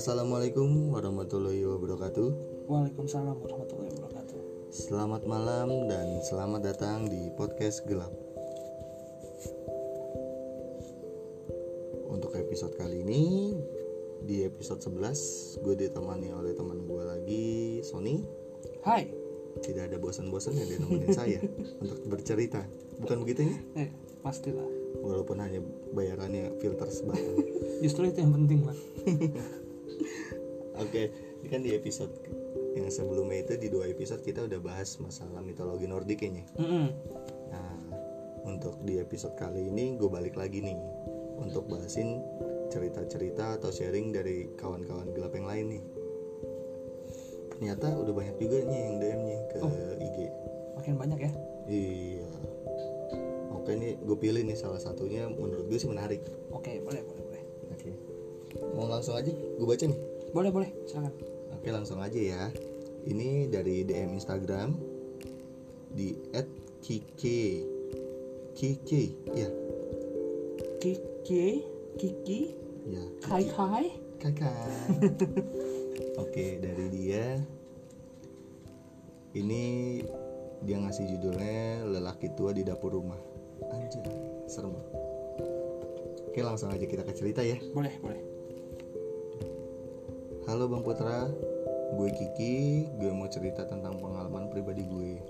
Assalamualaikum warahmatullahi wabarakatuh. Waalaikumsalam warahmatullahi wabarakatuh. Selamat malam dan selamat datang di podcast gelap. Untuk episode kali ini di episode 11 gue ditemani oleh teman gue lagi Sony. Hai. Tidak ada bosan-bosan ya dia nemenin saya untuk bercerita. Bukan begitu ya? Eh, pastilah. Walaupun hanya bayarannya filter sebatang. Justru itu yang penting, Bang. Oke, ini kan di episode yang sebelumnya itu di dua episode kita udah bahas masalah mitologi Nordik kayaknya. Mm-mm. Nah, untuk di episode kali ini gue balik lagi nih untuk bahasin cerita-cerita atau sharing dari kawan-kawan gelap yang lain nih. Ternyata udah banyak juga nih yang DM-nya ke Oh. IG. Makin banyak ya. Iya. Oke nih gue pilih nih salah satunya menurut gue sih menarik. Oke, boleh, boleh, boleh. Oke. Mau langsung aja gue baca nih. Boleh, boleh. Silakan. Oke langsung aja ya. Ini dari DM Instagram di @kike kike ya Kiki, Kiki, ya hai hai. kakak. Oke dari dia ini dia ngasih judulnya lelaki tua di dapur rumah. Anjir serem. Oke langsung aja kita ke cerita ya. Boleh, boleh. Halo Bang Putra, gue Kiki, gue mau cerita tentang pengalaman pribadi gue.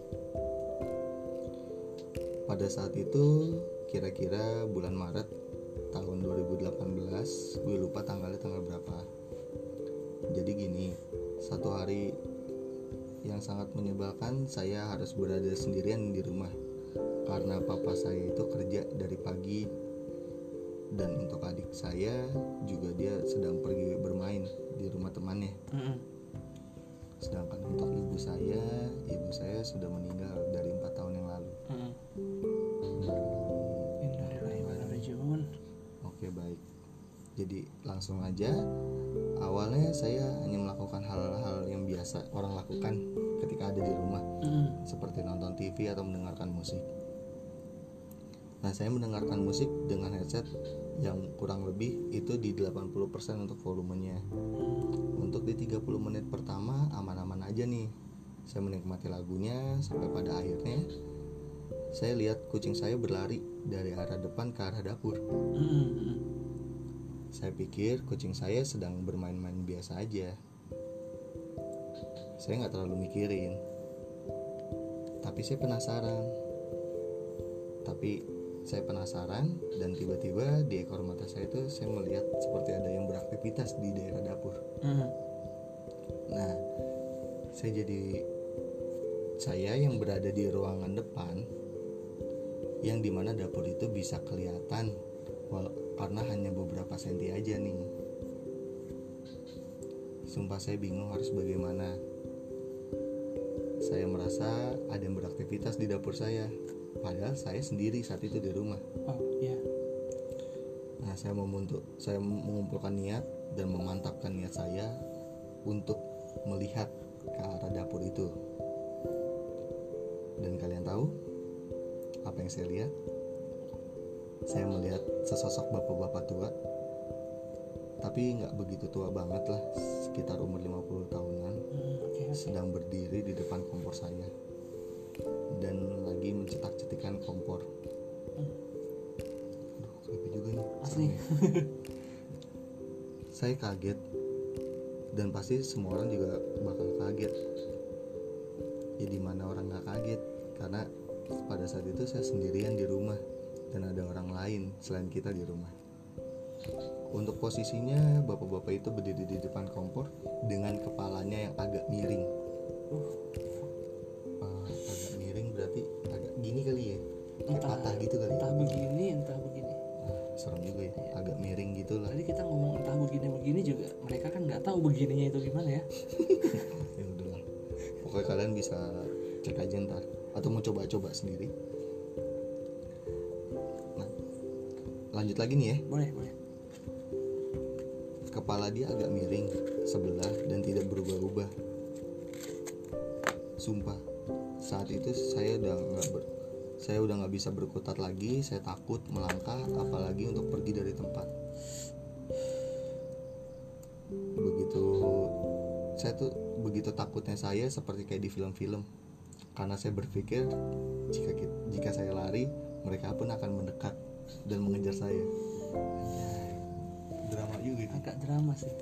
Pada saat itu, kira-kira bulan Maret tahun 2018, gue lupa tanggalnya tanggal berapa. Jadi gini, satu hari yang sangat menyebalkan, saya harus berada sendirian di rumah karena papa saya itu kerja dari pagi dan untuk adik saya juga dia sedang pergi bermain di rumah temannya Mm-mm. sedangkan untuk ibu saya ibu saya sudah meninggal dari empat tahun yang lalu raji'un. oke baik jadi langsung aja awalnya saya hanya melakukan hal-hal yang biasa orang lakukan ketika ada di rumah Mm-mm. seperti nonton TV atau mendengarkan musik. Nah, saya mendengarkan musik dengan headset yang kurang lebih itu di 80% untuk volumenya. Untuk di 30 menit pertama aman-aman aja nih. Saya menikmati lagunya sampai pada akhirnya saya lihat kucing saya berlari dari arah depan ke arah dapur. Saya pikir kucing saya sedang bermain-main biasa aja. Saya nggak terlalu mikirin. Tapi saya penasaran. Tapi saya penasaran dan tiba-tiba di ekor mata saya itu saya melihat seperti ada yang beraktivitas di daerah dapur. Mm-mm. Nah, saya jadi saya yang berada di ruangan depan yang di mana dapur itu bisa kelihatan karena hanya beberapa senti aja nih. Sumpah saya bingung harus bagaimana. Saya merasa ada yang beraktivitas di dapur saya, padahal saya sendiri saat itu di rumah. Oh, iya. Nah, saya memuntuk, saya mengumpulkan niat dan memantapkan niat saya untuk melihat ke arah dapur itu. Dan kalian tahu apa yang saya lihat? Saya melihat sesosok bapak-bapak tua, tapi nggak begitu tua banget lah, sekitar umur 50 tahunan, Mm, Oke, oke. sedang berdiri di depan kompor saya dan lagi mencetak-cetikan kompor. Aduh, juga nih. Asli. ya. saya kaget dan pasti semua orang juga bakal kaget. Ya di mana orang nggak kaget karena pada saat itu saya sendirian di rumah dan ada orang lain selain kita di rumah. Untuk posisinya bapak-bapak itu berdiri di depan kompor dengan kepalanya yang agak miring. Eh, Entah. gitu kali. ya. Entah begini, entah begini. Serem juga ya, agak miring gitu lah. Tadi kita ngomong entah begini-begini juga, mereka kan nggak tahu begininya itu gimana ya. ya udahlah pokoknya kalian bisa cek aja ntar atau mau coba-coba sendiri nah lanjut lagi nih ya Boleh, boleh. kepala dia agak miring sebelah dan tidak berubah-ubah sumpah saat itu saya udah nggak ber, saya udah nggak bisa berkutat lagi saya takut melangkah apalagi untuk pergi dari tempat. Begitu saya tuh begitu takutnya saya seperti kayak di film-film. Karena saya berpikir jika jika saya lari mereka pun akan mendekat dan mengejar saya. Anjay, drama juga gitu. Agak drama sih.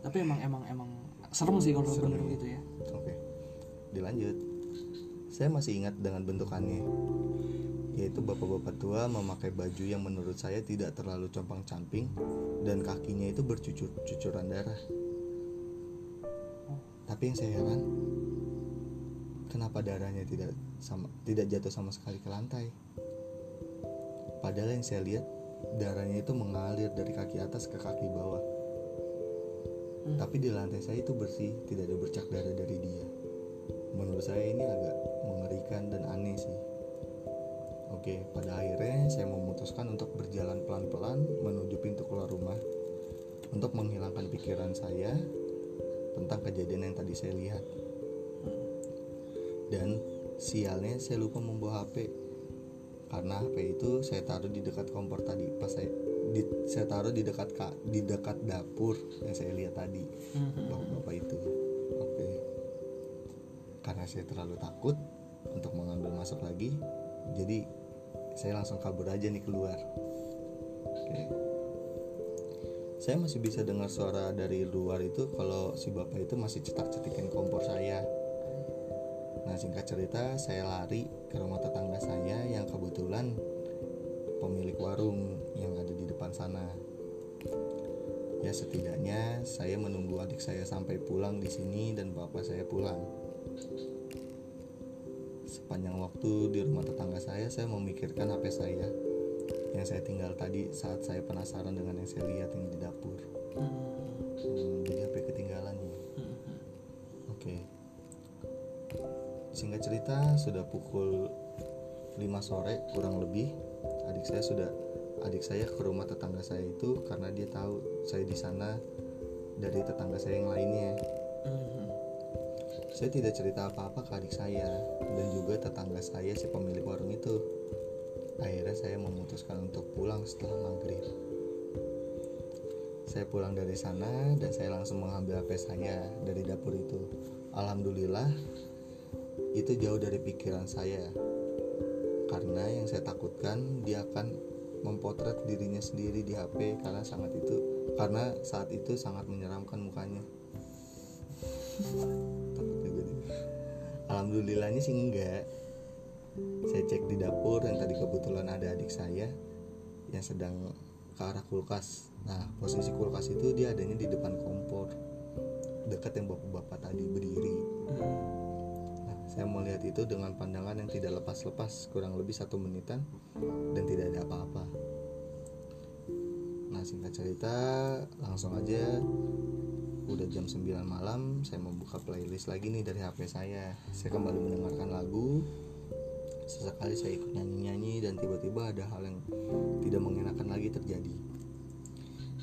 Tapi emang emang emang serem sih kalau Serem. bener gitu ya. Oke, dilanjut. Saya masih ingat dengan bentukannya, yaitu bapak-bapak tua memakai baju yang menurut saya tidak terlalu compang-camping dan kakinya itu bercucur-cucuran darah. Tapi yang saya heran, kenapa darahnya tidak sama tidak jatuh sama sekali ke lantai? Padahal yang saya lihat darahnya itu mengalir dari kaki atas ke kaki bawah. Hmm. Tapi di lantai saya itu bersih, tidak ada bercak darah dari dia. Menurut saya ini agak mengerikan dan aneh sih. Oke, pada akhirnya saya memutuskan untuk berjalan pelan-pelan menuju pintu keluar rumah untuk menghilangkan pikiran saya tentang kejadian yang tadi saya lihat. Dan sialnya saya lupa membawa HP karena HP itu saya taruh di dekat kompor tadi pas saya di, saya taruh di dekat ka- di dekat dapur yang saya lihat tadi Mhm. bapak-bapak itu oke karena saya terlalu takut untuk mengambil masuk lagi jadi saya langsung kabur aja nih keluar. Oke. Saya masih bisa dengar suara dari luar itu kalau si bapak itu masih cetak-cetikin kompor saya. Nah singkat cerita saya lari ke rumah tetangga saya yang kebetulan pemilik warung yang ada di depan sana. Ya setidaknya saya menunggu adik saya sampai pulang di sini dan bapak saya pulang sepanjang waktu di rumah tetangga saya saya memikirkan HP saya yang saya tinggal tadi saat saya penasaran dengan yang saya lihat yang di dapur Hmm. Hmm, jadi HP ketinggalan Hmm. Oke. Singkat cerita sudah pukul 5 sore kurang lebih adik saya sudah adik saya ke rumah tetangga saya itu karena dia tahu saya di sana dari tetangga saya yang lainnya. Saya tidak cerita apa-apa ke adik saya dan juga tetangga saya si pemilik warung itu. Akhirnya saya memutuskan untuk pulang setelah maghrib. Saya pulang dari sana dan saya langsung mengambil HP saya dari dapur itu. Alhamdulillah itu jauh dari pikiran saya. Karena yang saya takutkan dia akan memotret dirinya sendiri di HP karena sangat itu karena saat itu sangat menyeramkan mukanya. Alhamdulillahnya sih enggak. Saya cek di dapur yang tadi kebetulan ada adik saya yang sedang ke arah kulkas. Nah, posisi kulkas itu dia adanya di depan kompor. Dekat yang bapak-bapak tadi berdiri. Nah, saya melihat itu dengan pandangan yang tidak lepas-lepas kurang lebih satu menitan dan tidak ada apa-apa. Nah singkat cerita langsung aja udah jam 9 malam saya membuka playlist lagi nih dari HP saya. Saya kembali mendengarkan lagu. Sesekali saya ikut nyanyi-nyanyi dan tiba-tiba ada hal yang tidak mengenakan lagi terjadi.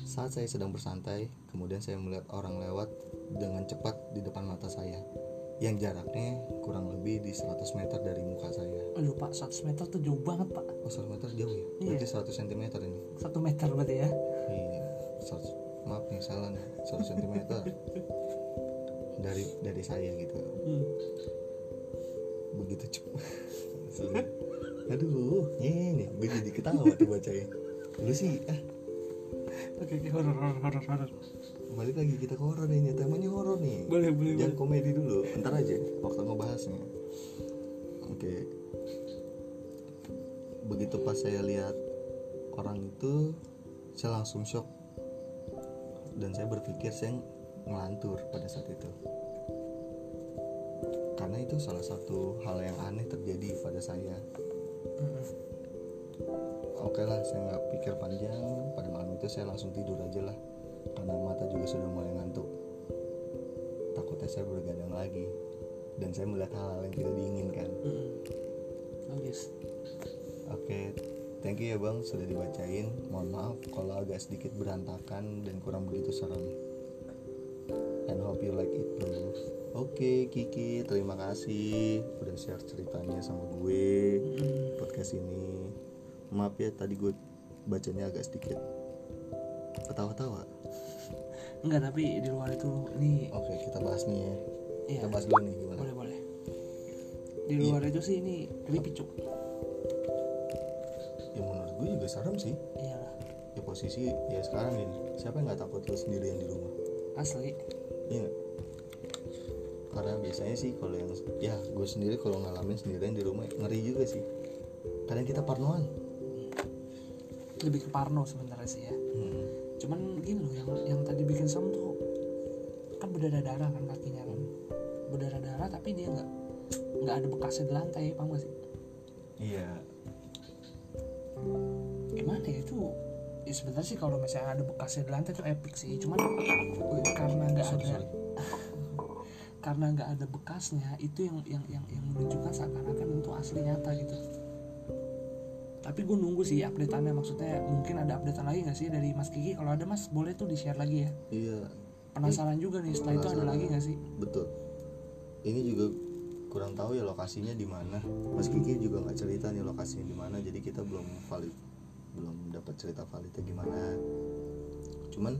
Saat saya sedang bersantai, kemudian saya melihat orang lewat dengan cepat di depan mata saya yang jaraknya kurang lebih di 100 meter dari muka saya. Aduh pak 100 meter tuh jauh banget pak Oh 100 meter jauh ya? Iya. Berarti 100 cm ini. satu meter berarti ya Iya. 100 maaf nih salah nih 100 cm dari dari saya gitu. Hmm. Begitu cepat. Aduh, ini gue jadi ketawa tuh bacain. Lu sih, ah, oke oke horor horor horor horor balik lagi kita ke horor ini. Temanya horor nih. boleh boleh Jangan boleh komedi dulu, ntar aja waktu ngebahasnya. Oke. Begitu pas saya lihat orang itu, saya langsung shock. Dan saya berpikir saya ngelantur pada saat itu. Karena itu salah satu hal yang aneh terjadi pada saya. Oke lah, saya nggak pikir panjang. Pada malam itu saya langsung tidur aja lah, karena mata juga sudah mulai ngantuk. Takutnya saya bergadang lagi, dan saya melihat hal-hal yang tidak diinginkan. Oke, thank you ya bang sudah dibacain. Mohon maaf kalau agak sedikit berantakan dan kurang begitu serem. And hope you like it bro. Oke Kiki, terima kasih udah share ceritanya sama gue podcast ini. Maaf ya tadi gue bacanya agak sedikit ketawa-tawa. enggak tapi di luar itu ini oke kita bahas nih ya iya kita bahas dulu nih gimana boleh boleh di luar itu sih ini creepy cuk serem sih. Iyalah. Ya posisi ya sekarang ini. Siapa yang nggak takut lu sendirian di rumah? Asli. Iya karena biasanya sih kalau yang ya gue sendiri kalau ngalamin sendirian di rumah ngeri juga sih. Kadang kita parnoan. Lebih ke parno sebenarnya sih ya. Hmm. cuman gini loh yang yang tadi bikin serem tuh kan berdarah darah kan kakinya kan. Berdarah darah tapi dia nggak nggak ada bekasnya di lantai paham gak sih? Iya gimana ya? Itu ya sebenarnya sih kalau misalnya ada bekasnya di lantai itu epic sih. Cuman karena nggak ada karena nggak ada bekasnya itu yang yang yang yang menunjukkan seakan-akan itu asli nyata gitu. Tapi gue nunggu sih updateannya. Maksudnya mungkin ada updatean lagi nggak sih dari Mas Kiki? Kalau ada Mas boleh tuh di share lagi ya. Iya. Penasaran juga nih setelah itu ada lagi nggak sih? Betul. Ini juga kurang tahu ya lokasinya di mana. Mas Kiki juga nggak cerita nih lokasinya di mana jadi kita belum valid belum dapat cerita validnya gimana. Cuman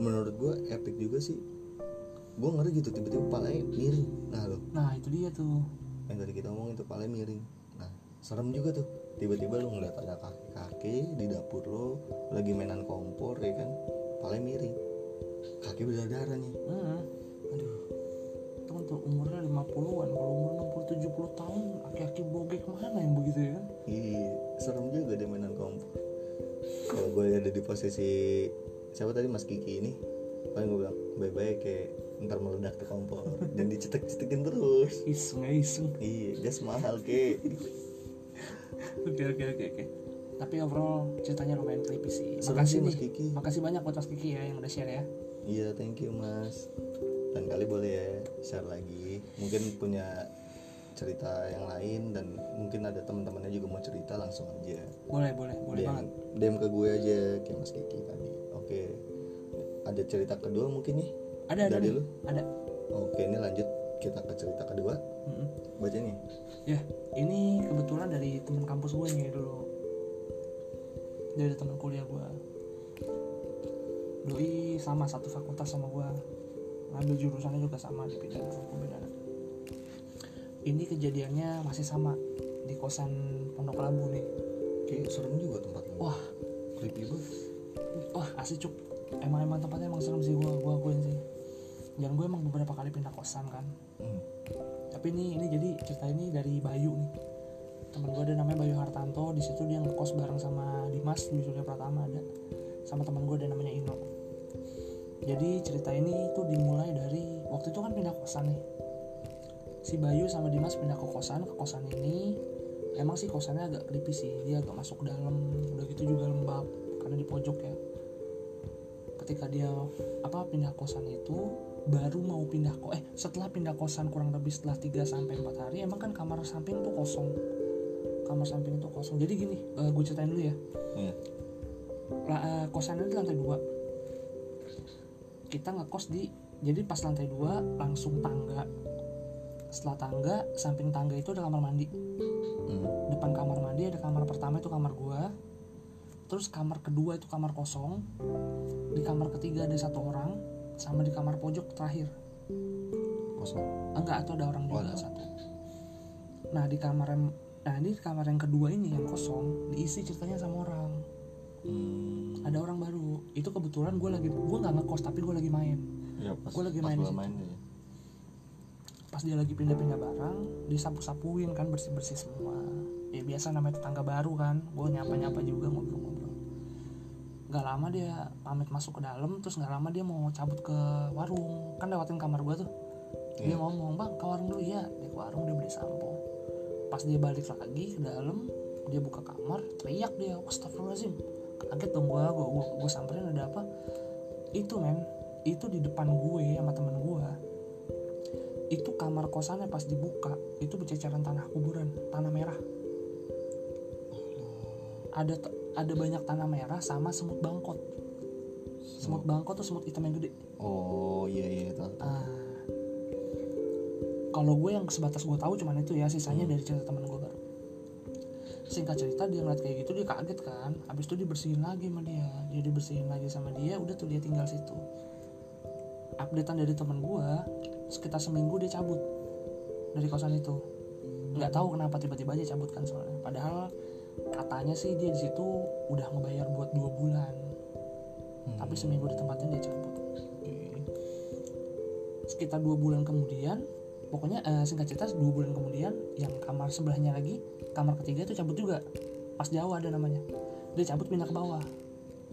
menurut gue epic juga sih. Gue ngeri gitu tiba-tiba palanya miring. Nah lo nah itu dia tuh. Yang tadi kita ngomongin tuh palanya miring. Nah serem juga tuh. Tiba-tiba lu ngeliat ada kaki-kaki di dapur lo lagi mainan kompor ya kan? Palanya miring. Kaki berdarah nih. Hmm. aduh. Itu kan tuh umurnya 50-an kalau umur 60 70 tahun aki-aki bogek mana yang begitu ya kan? Iya, serem juga dia mainan kompor. Kalau gue ada di posisi siapa tadi Mas Kiki ini, paling gue bilang bye-bye kayak ntar meledak tuh kompor dan dicetek-cetekin terus. iseng iseng Iya, gas mahal ke. oke oke oke oke tapi overall ceritanya lumayan creepy sih Serem makasih sih, Mas Kiki. makasih banyak buat Mas Kiki ya yang udah share ya Iya, thank you Mas. Dan kali boleh ya share lagi. Mungkin punya cerita yang lain dan mungkin ada teman-temannya juga mau cerita langsung aja. boleh boleh boleh DM, banget DM ke gue aja kayak Mas Kiki tadi. Oke. Ada cerita kedua mungkin nih? ada ada Dari nih lu? ada Oke, ini lanjut kita ke cerita kedua. Mm-mm. Baca nih. ya ini kebetulan dari teman kampus gue nih dulu dari teman kuliah gue doi sama satu fakultas sama gue ngambil jurusannya juga sama di bidang hukum pidana ini kejadiannya masih sama di kosan Pondok Labu nih. Kayak serem juga tempatnya. wah. Creepy banget. wah asli cuk. Emang emang tempatnya emang serem sih. Gue gue akuin sih. Dan gue emang beberapa kali pindah kosan kan. Hmm. tapi ini ini jadi cerita ini dari Bayu nih. Teman gue ada namanya Bayu Hartanto. Di situ dia ngekos bareng sama Dimas di Surya Pratama ada. Sama teman gue ada namanya Ino. Jadi cerita ini tuh dimulai dari waktu itu kan pindah kosan nih si Bayu sama Dimas pindah ke kosan ke kosan ini. Emang sih kosannya agak creepy sih dia agak masuk dalam. Udah gitu juga lembab karena di pojok ya. Ketika dia apa pindah kosan itu baru mau pindah kok eh setelah pindah kosan kurang lebih setelah 3 sampai 4 hari emang kan kamar samping tuh kosong. Kamar samping itu kosong. Jadi gini gue ceritain dulu ya. Iya. La- eh, kosannya di lantai 2 kita ngekos di jadi pas lantai 2 langsung tangga setelah tangga samping tangga itu ada kamar mandi Hmm. depan kamar mandi ada kamar pertama itu kamar gua terus kamar kedua itu kamar kosong di kamar ketiga ada satu orang sama di kamar pojok terakhir Kosong. enggak atau ada orang Oh, juga ada. satu nah di kamar yang nah ini di kamar yang kedua ini yang kosong diisi ceritanya sama orang Hmm. ada orang baru itu kebetulan gue lagi gue nggak ngekos tapi gue lagi main Ya, pas, Gua lagi pas main di gua situ. main ya. Pas dia lagi pindah-pindah barang disapu-sapuin kan bersih-bersih semua. Ya biasa namanya tetangga baru kan gue nyapa-nyapa juga ngobrol-ngobrol. Nggak lama dia pamit masuk ke dalam terus nggak lama dia mau cabut ke warung. Kan lewatin kamar gue tuh. Dia Iya. ngomong bang ke warung dulu. Ya dia ke warung dia beli sampo. Pas dia balik lagi ke dalam dia buka kamar teriak dia astagfirullahaladzim. Kaget dong gue gue gue samperin ada apa? Itu men itu di depan gue sama temen gue itu kamar kosannya pas dibuka itu berceceran tanah kuburan tanah merah ada ada banyak tanah merah sama semut bangkot semut bangkot tuh semut hitam yang gede Oh iya iya tahu. tahu. Ah. kalau gue yang sebatas gue tahu cuman itu ya sisanya Hmm. dari cerita teman gue baru singkat cerita dia ngeliat kayak gitu dia kaget kan habis itu dibersihin lagi sama dia dia dibersihin lagi sama dia udah tuh dia tinggal situ updatean dari temen gue sekitar seminggu dia cabut dari kosan itu. Nggak tahu kenapa tiba-tiba aja cabut kan soalnya. Padahal katanya sih dia di situ udah ngebayar buat dua bulan. Hmm. tapi seminggu di tempatnya dia cabut. Sekitar dua bulan kemudian pokoknya eh, singkat cerita dua bulan kemudian yang kamar sebelahnya lagi kamar ketiga itu cabut juga. Pas Jawa ada namanya. Dia cabut pindah ke bawah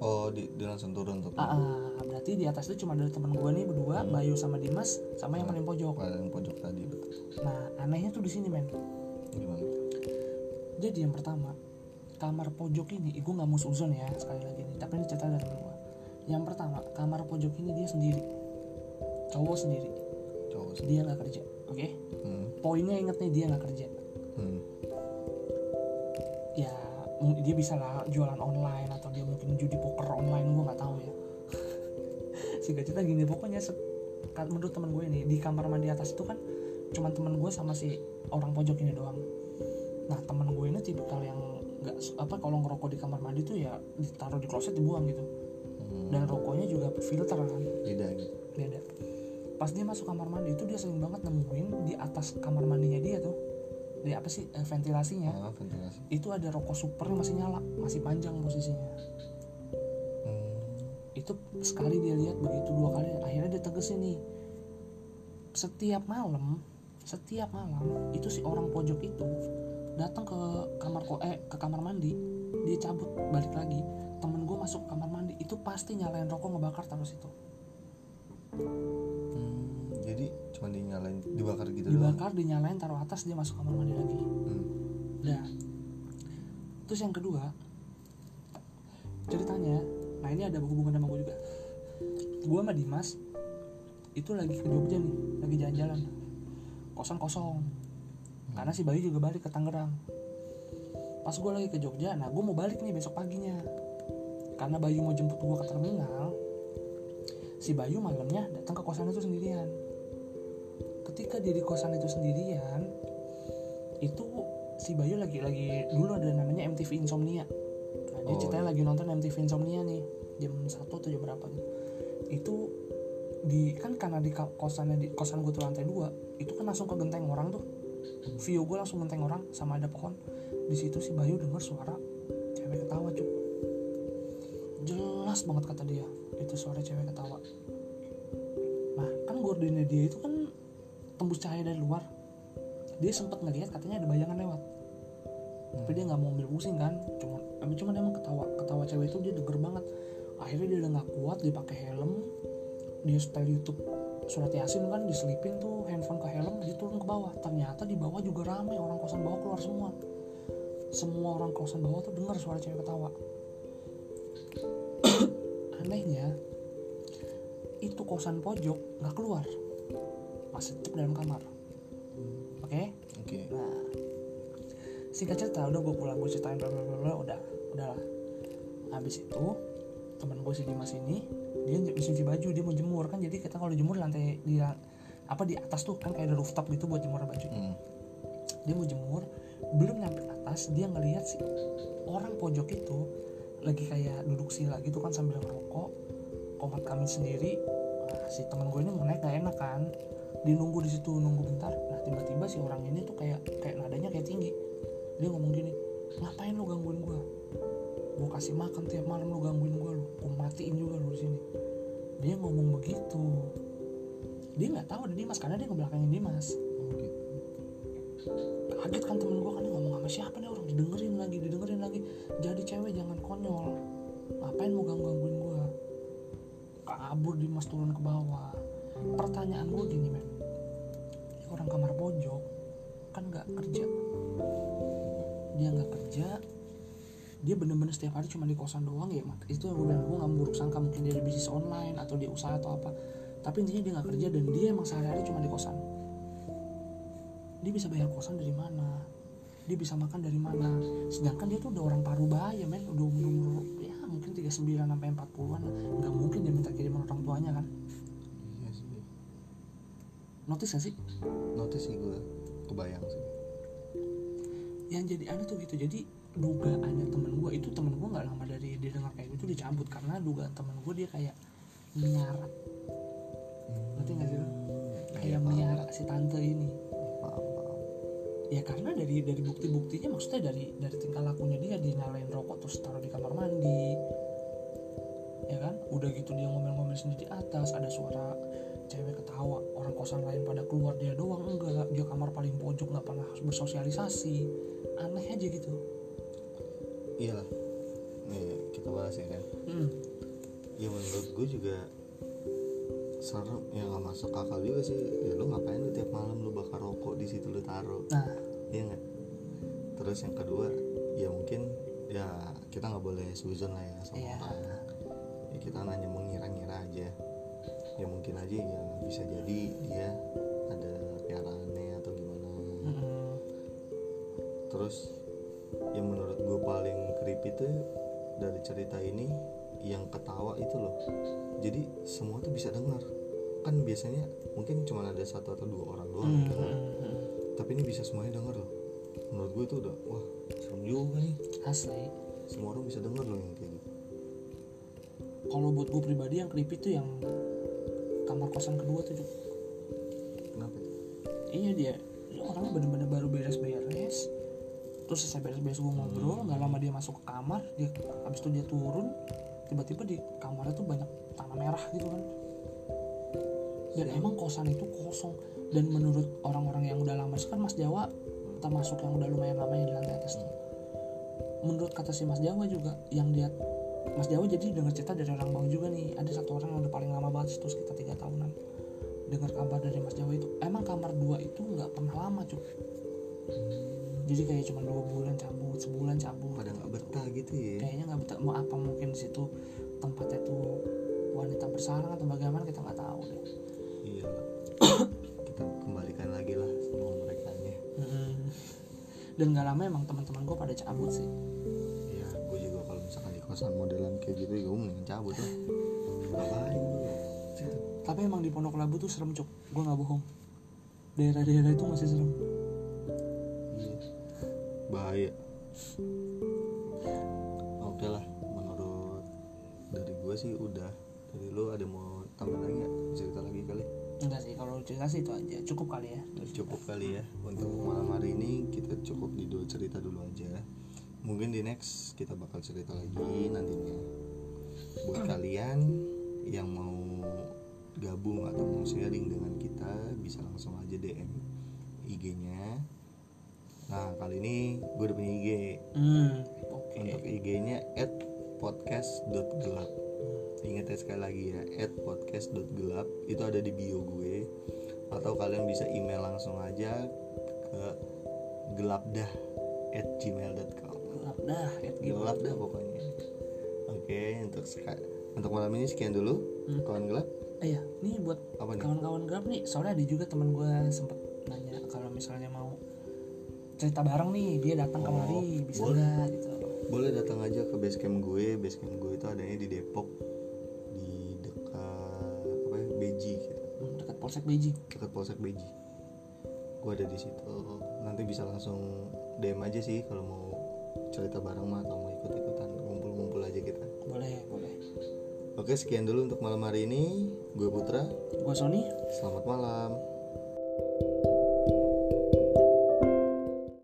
oh di, dia langsung turun tuh ah, berarti di atas itu cuma ada teman gue nih berdua Bayu sama Dimas sama yang paling pojok. paling pojok tadi. Betul nah anehnya tuh di sini men. Gimana? Jadi yang pertama kamar pojok ini gue nggak mau suzon ya sekali lagi nih tapi ini cerita dari temen gue yang pertama kamar pojok ini dia sendiri. Cowok sendiri. Cowok sih dia nggak kerja oke? Hmm. poinnya inget nih dia nggak kerja. Hmm. ya dia bisa lah jualan online mungkin judi poker online gue nggak tahu ya. Singkat cerita gini pokoknya kan menurut teman gue ini di kamar mandi atas itu kan cuman teman gue sama si orang pojok ini doang. Nah teman gue ini tipikal yang nggak apa kalau ngerokok di kamar mandi tuh ya ditaruh di kloset dibuang gitu. Hmm. dan rokoknya juga filter kan. Beda gitu beda. Pas dia masuk kamar mandi itu dia sering banget nemuin di atas kamar mandinya dia tuh. Di apa sih eh, ventilasinya. Ah, ventilasi. Itu ada rokok super yang masih nyala masih panjang posisinya. Itu sekali dia lihat begitu dua kali akhirnya dia tegesin nih setiap malam setiap malam itu si orang pojok itu datang ke kamar ko eh ke kamar mandi dia cabut balik lagi temen gue masuk ke kamar mandi itu pasti nyalain rokok ngebakar terus itu Hmm. jadi cuma dinyalain dibakar gitu doang dibakar dinyalain taruh atas dia masuk kamar mandi lagi hmm. Nah, terus yang kedua ceritanya, nah ini ada hubungan sama gue juga. Gue sama Dimas itu lagi ke Jogja nih, lagi jalan-jalan, kosan kosong. Karena si Bayu juga balik ke Tangerang. Pas gue lagi ke Jogja, nah gue mau balik nih besok paginya. Karena Bayu mau jemput gue ke terminal, si Bayu malamnya datang ke kosan itu sendirian. Ketika dia di kosan itu sendirian, itu si Bayu lagi lagi dulu ada namanya MTV Insomnia. Dia Oh, ceritanya lagi nonton MTV Insomnia nih jam satu atau jam berapa gitu. Itu di kan karena di kosannya di kosan gue tuh lantai dua itu kan langsung ke genteng orang tuh. View gue langsung genteng orang sama ada pohon. Di situ si Bayu denger suara cewek ketawa cuk. Jelas banget kata dia itu suara cewek ketawa. Nah kan gordennya dia itu kan tembus cahaya dari luar. Dia sempat ngelihat katanya ada bayangan lewat tapi dia nggak mau ambil pusing kan? Cuma tapi cuma emang ketawa ketawa cewek itu dia denger banget. Akhirnya dia udah nggak kuat dia pakai helm. Dia setel YouTube surat yasin kan diselipin tuh handphone ke helm dia turun ke bawah. Ternyata di bawah juga rame orang kosan bawah keluar semua. Semua orang kosan bawah tuh dengar suara cewek ketawa. Anehnya itu kosan pojok nggak keluar. Masih tetap dalam kamar. Oke? Oke. Nah, singkat cerita udah gue pulang gue ceritain bla bla bla udah udahlah. Habis itu teman gue si Dimas ini dia cuci baju dia mau jemur kan jadi kita kalau jemur di lantai di apa di atas tuh kan kayak ada rooftop gitu buat jemur baju. hmm. Dia mau jemur belum nyampe atas dia ngelihat si orang pojok itu lagi kayak duduk sila gitu kan sambil ngerokok komat kami sendiri nah, si teman gue ini mau naik gak enak kan dia nunggu di situ nunggu bentar nah tiba-tiba si orang ini tuh kayak kayak nadanya kayak tinggi dia ngomong gini ngapain lu gangguin gue gue kasih makan tiap malam lu gangguin gue lu. Gue matiin juga lu di sini. Dia ngomong begitu. Dia nggak tahu ada Dimas karena dia ngebelakangin Dimas. Oh, gitu. kaget kan temen gue kan dia ngomong sama siapa nih orang? Didengerin lagi didengerin lagi. Jadi cewek jangan konyol. Ngapain mau ganggu gangguin gue kabur Dimas turun ke bawah. Pertanyaan gue gini men. Orang kamar pojok dia nggak kerja dia bener-bener setiap hari cuma di kosan doang ya mak itu yang gue bilang gue nggak buruk sangka mungkin dia ada bisnis online atau dia usaha atau apa. Tapi intinya dia nggak kerja dan dia emang sehari-hari cuma di kosan. Dia bisa bayar kosan dari mana? Dia bisa makan dari mana? Sedangkan dia tuh udah orang paruh bahaya men. Udah umur umur ya mungkin 39 sampai 40-an nggak mungkin dia minta kiriman orang tuanya kan? Iya sih. Notice gak sih? Notice sih gue kebayang sih yang jadi aneh tuh gitu. Jadi dugaannya temen gue itu temen gue nggak lama dari dia dengar kayak gitu dicabut. Karena dugaan temen gue dia kayak nyarat ngerti nggak sih lo Iya, kayak melihara si tante ini. Paham, paham. ya karena dari dari bukti-buktinya maksudnya dari dari tingkah lakunya dia dia nyalain rokok terus taruh di kamar mandi. Ya kan? Udah gitu dia ngomel-ngomel sendiri di atas ada suara cewek ketawa orang kosan lain pada keluar dia doang enggak dia kamar paling pojok nggak pernah bersosialisasi. Aneh aja gitu. Iyalah nih kita bahas ya kan? Hmm. ya menurut gue juga serem. Ya nggak masuk akal juga sih. Ya lu ngapain lu tiap malam lu bakar rokok di situ lu taruh? Nah. Iya nggak? Terus yang kedua ya mungkin ya kita nggak boleh suzon lah ya sama Iya. orang. Ya kita hanya mengira-ngira aja ya mungkin aja ya bisa jadi dia ada piaraannya atau gimana. Mm-mm. terus yang menurut gue paling creepy tuh dari cerita ini yang ketawa itu loh. Jadi semua tuh bisa dengar. Kan biasanya mungkin cuma ada satu atau dua orang doang Hmm, dengar. hmm, hmm. tapi ini bisa semuanya dengar loh. Menurut gue itu udah wah serem juga nih. Asli. Semua orang bisa dengar loh yang kayak gitu. Kalau buat gue pribadi yang creepy tuh yang kamar kosan kedua tuh Juk. kenapa tuh? Iya dia. Dia orangnya bener-bener baru beres-beres. Terus selesai beres-beres gue ngobrol nggak lama dia masuk ke kamar dia habis itu dia turun tiba-tiba di kamarnya tuh banyak tanah merah gitu kan. Dan emang kosan itu kosong. Dan menurut orang-orang yang udah lama kan Mas Jawa termasuk yang udah lumayan lama yang di lantai atas tuh. Menurut kata si Mas Jawa juga yang dia Mas Jawa jadi dengar cerita dari orang bang juga nih. Ada satu orang yang udah paling lama banget itu sekitar tiga tahunan. Dengar kabar dari Mas Jawa itu emang kamar dua itu nggak pernah lama cuy jadi kayak cuma dua bulan cabut sebulan cabut. Pada nggak betah gitu ya? Kayaknya nggak betah. Mau apa mungkin di situ tempatnya tuh wanita bersarang atau bagaimana kita nggak tahu deh. Iya kita kembalikan lagi lah sama mereka nya dan nggak lama emang teman-teman gue pada cabut sih kosan modelan kayak gitu ya gue mending cabut lah. Ngapain tapi emang di Pondok Labu tuh serem cuk gue nggak bohong. Daerah-daerah itu masih serem. Iya. bahaya. Oke lah menurut dari gue sih udah. Dari lu ada mau tambah lagi nggak? Cerita lagi kali? Enggak sih kalau cerita sih itu aja. Cukup kali ya. Cukup kali ya. Untuk malam hari ini kita cukup di dua cerita dulu aja mungkin di next kita bakal cerita lagi nantinya. Buat kalian yang mau gabung atau mau sharing dengan kita bisa langsung aja DM IG-nya nah kali ini gue udah punya IG hmm oke. untuk IG-nya at podcast.gelap Ingat ya sekali lagi ya at podcast.gelap Itu ada di bio gue. Atau kalian bisa email langsung aja Ke gelapdah at gmail.com gelap dah ya Gelap dah pokoknya Oke untuk seka- untuk malam ini sekian dulu Hmm. Kawan gelap iya nih buat Apa nih? kawan-kawan gelap nih soalnya ada juga teman gue sempet nanya kalau misalnya mau cerita bareng nih dia datang Oh, kemari bisa boleh. gitu Boleh datang aja ke basecamp gue Basecamp gue itu adanya di Depok Di dekat apa ya, Beji gitu Hmm, dekat Polsek Beji dekat Polsek Beji. Gue ada di situ. Nanti bisa langsung DM aja sih kalau mau cerita bareng mah atau mau ikut-ikutan ngumpul-ngumpul aja kita. boleh boleh Oke, sekian dulu untuk malam hari ini. Gue Putra. gue Sony Selamat malam.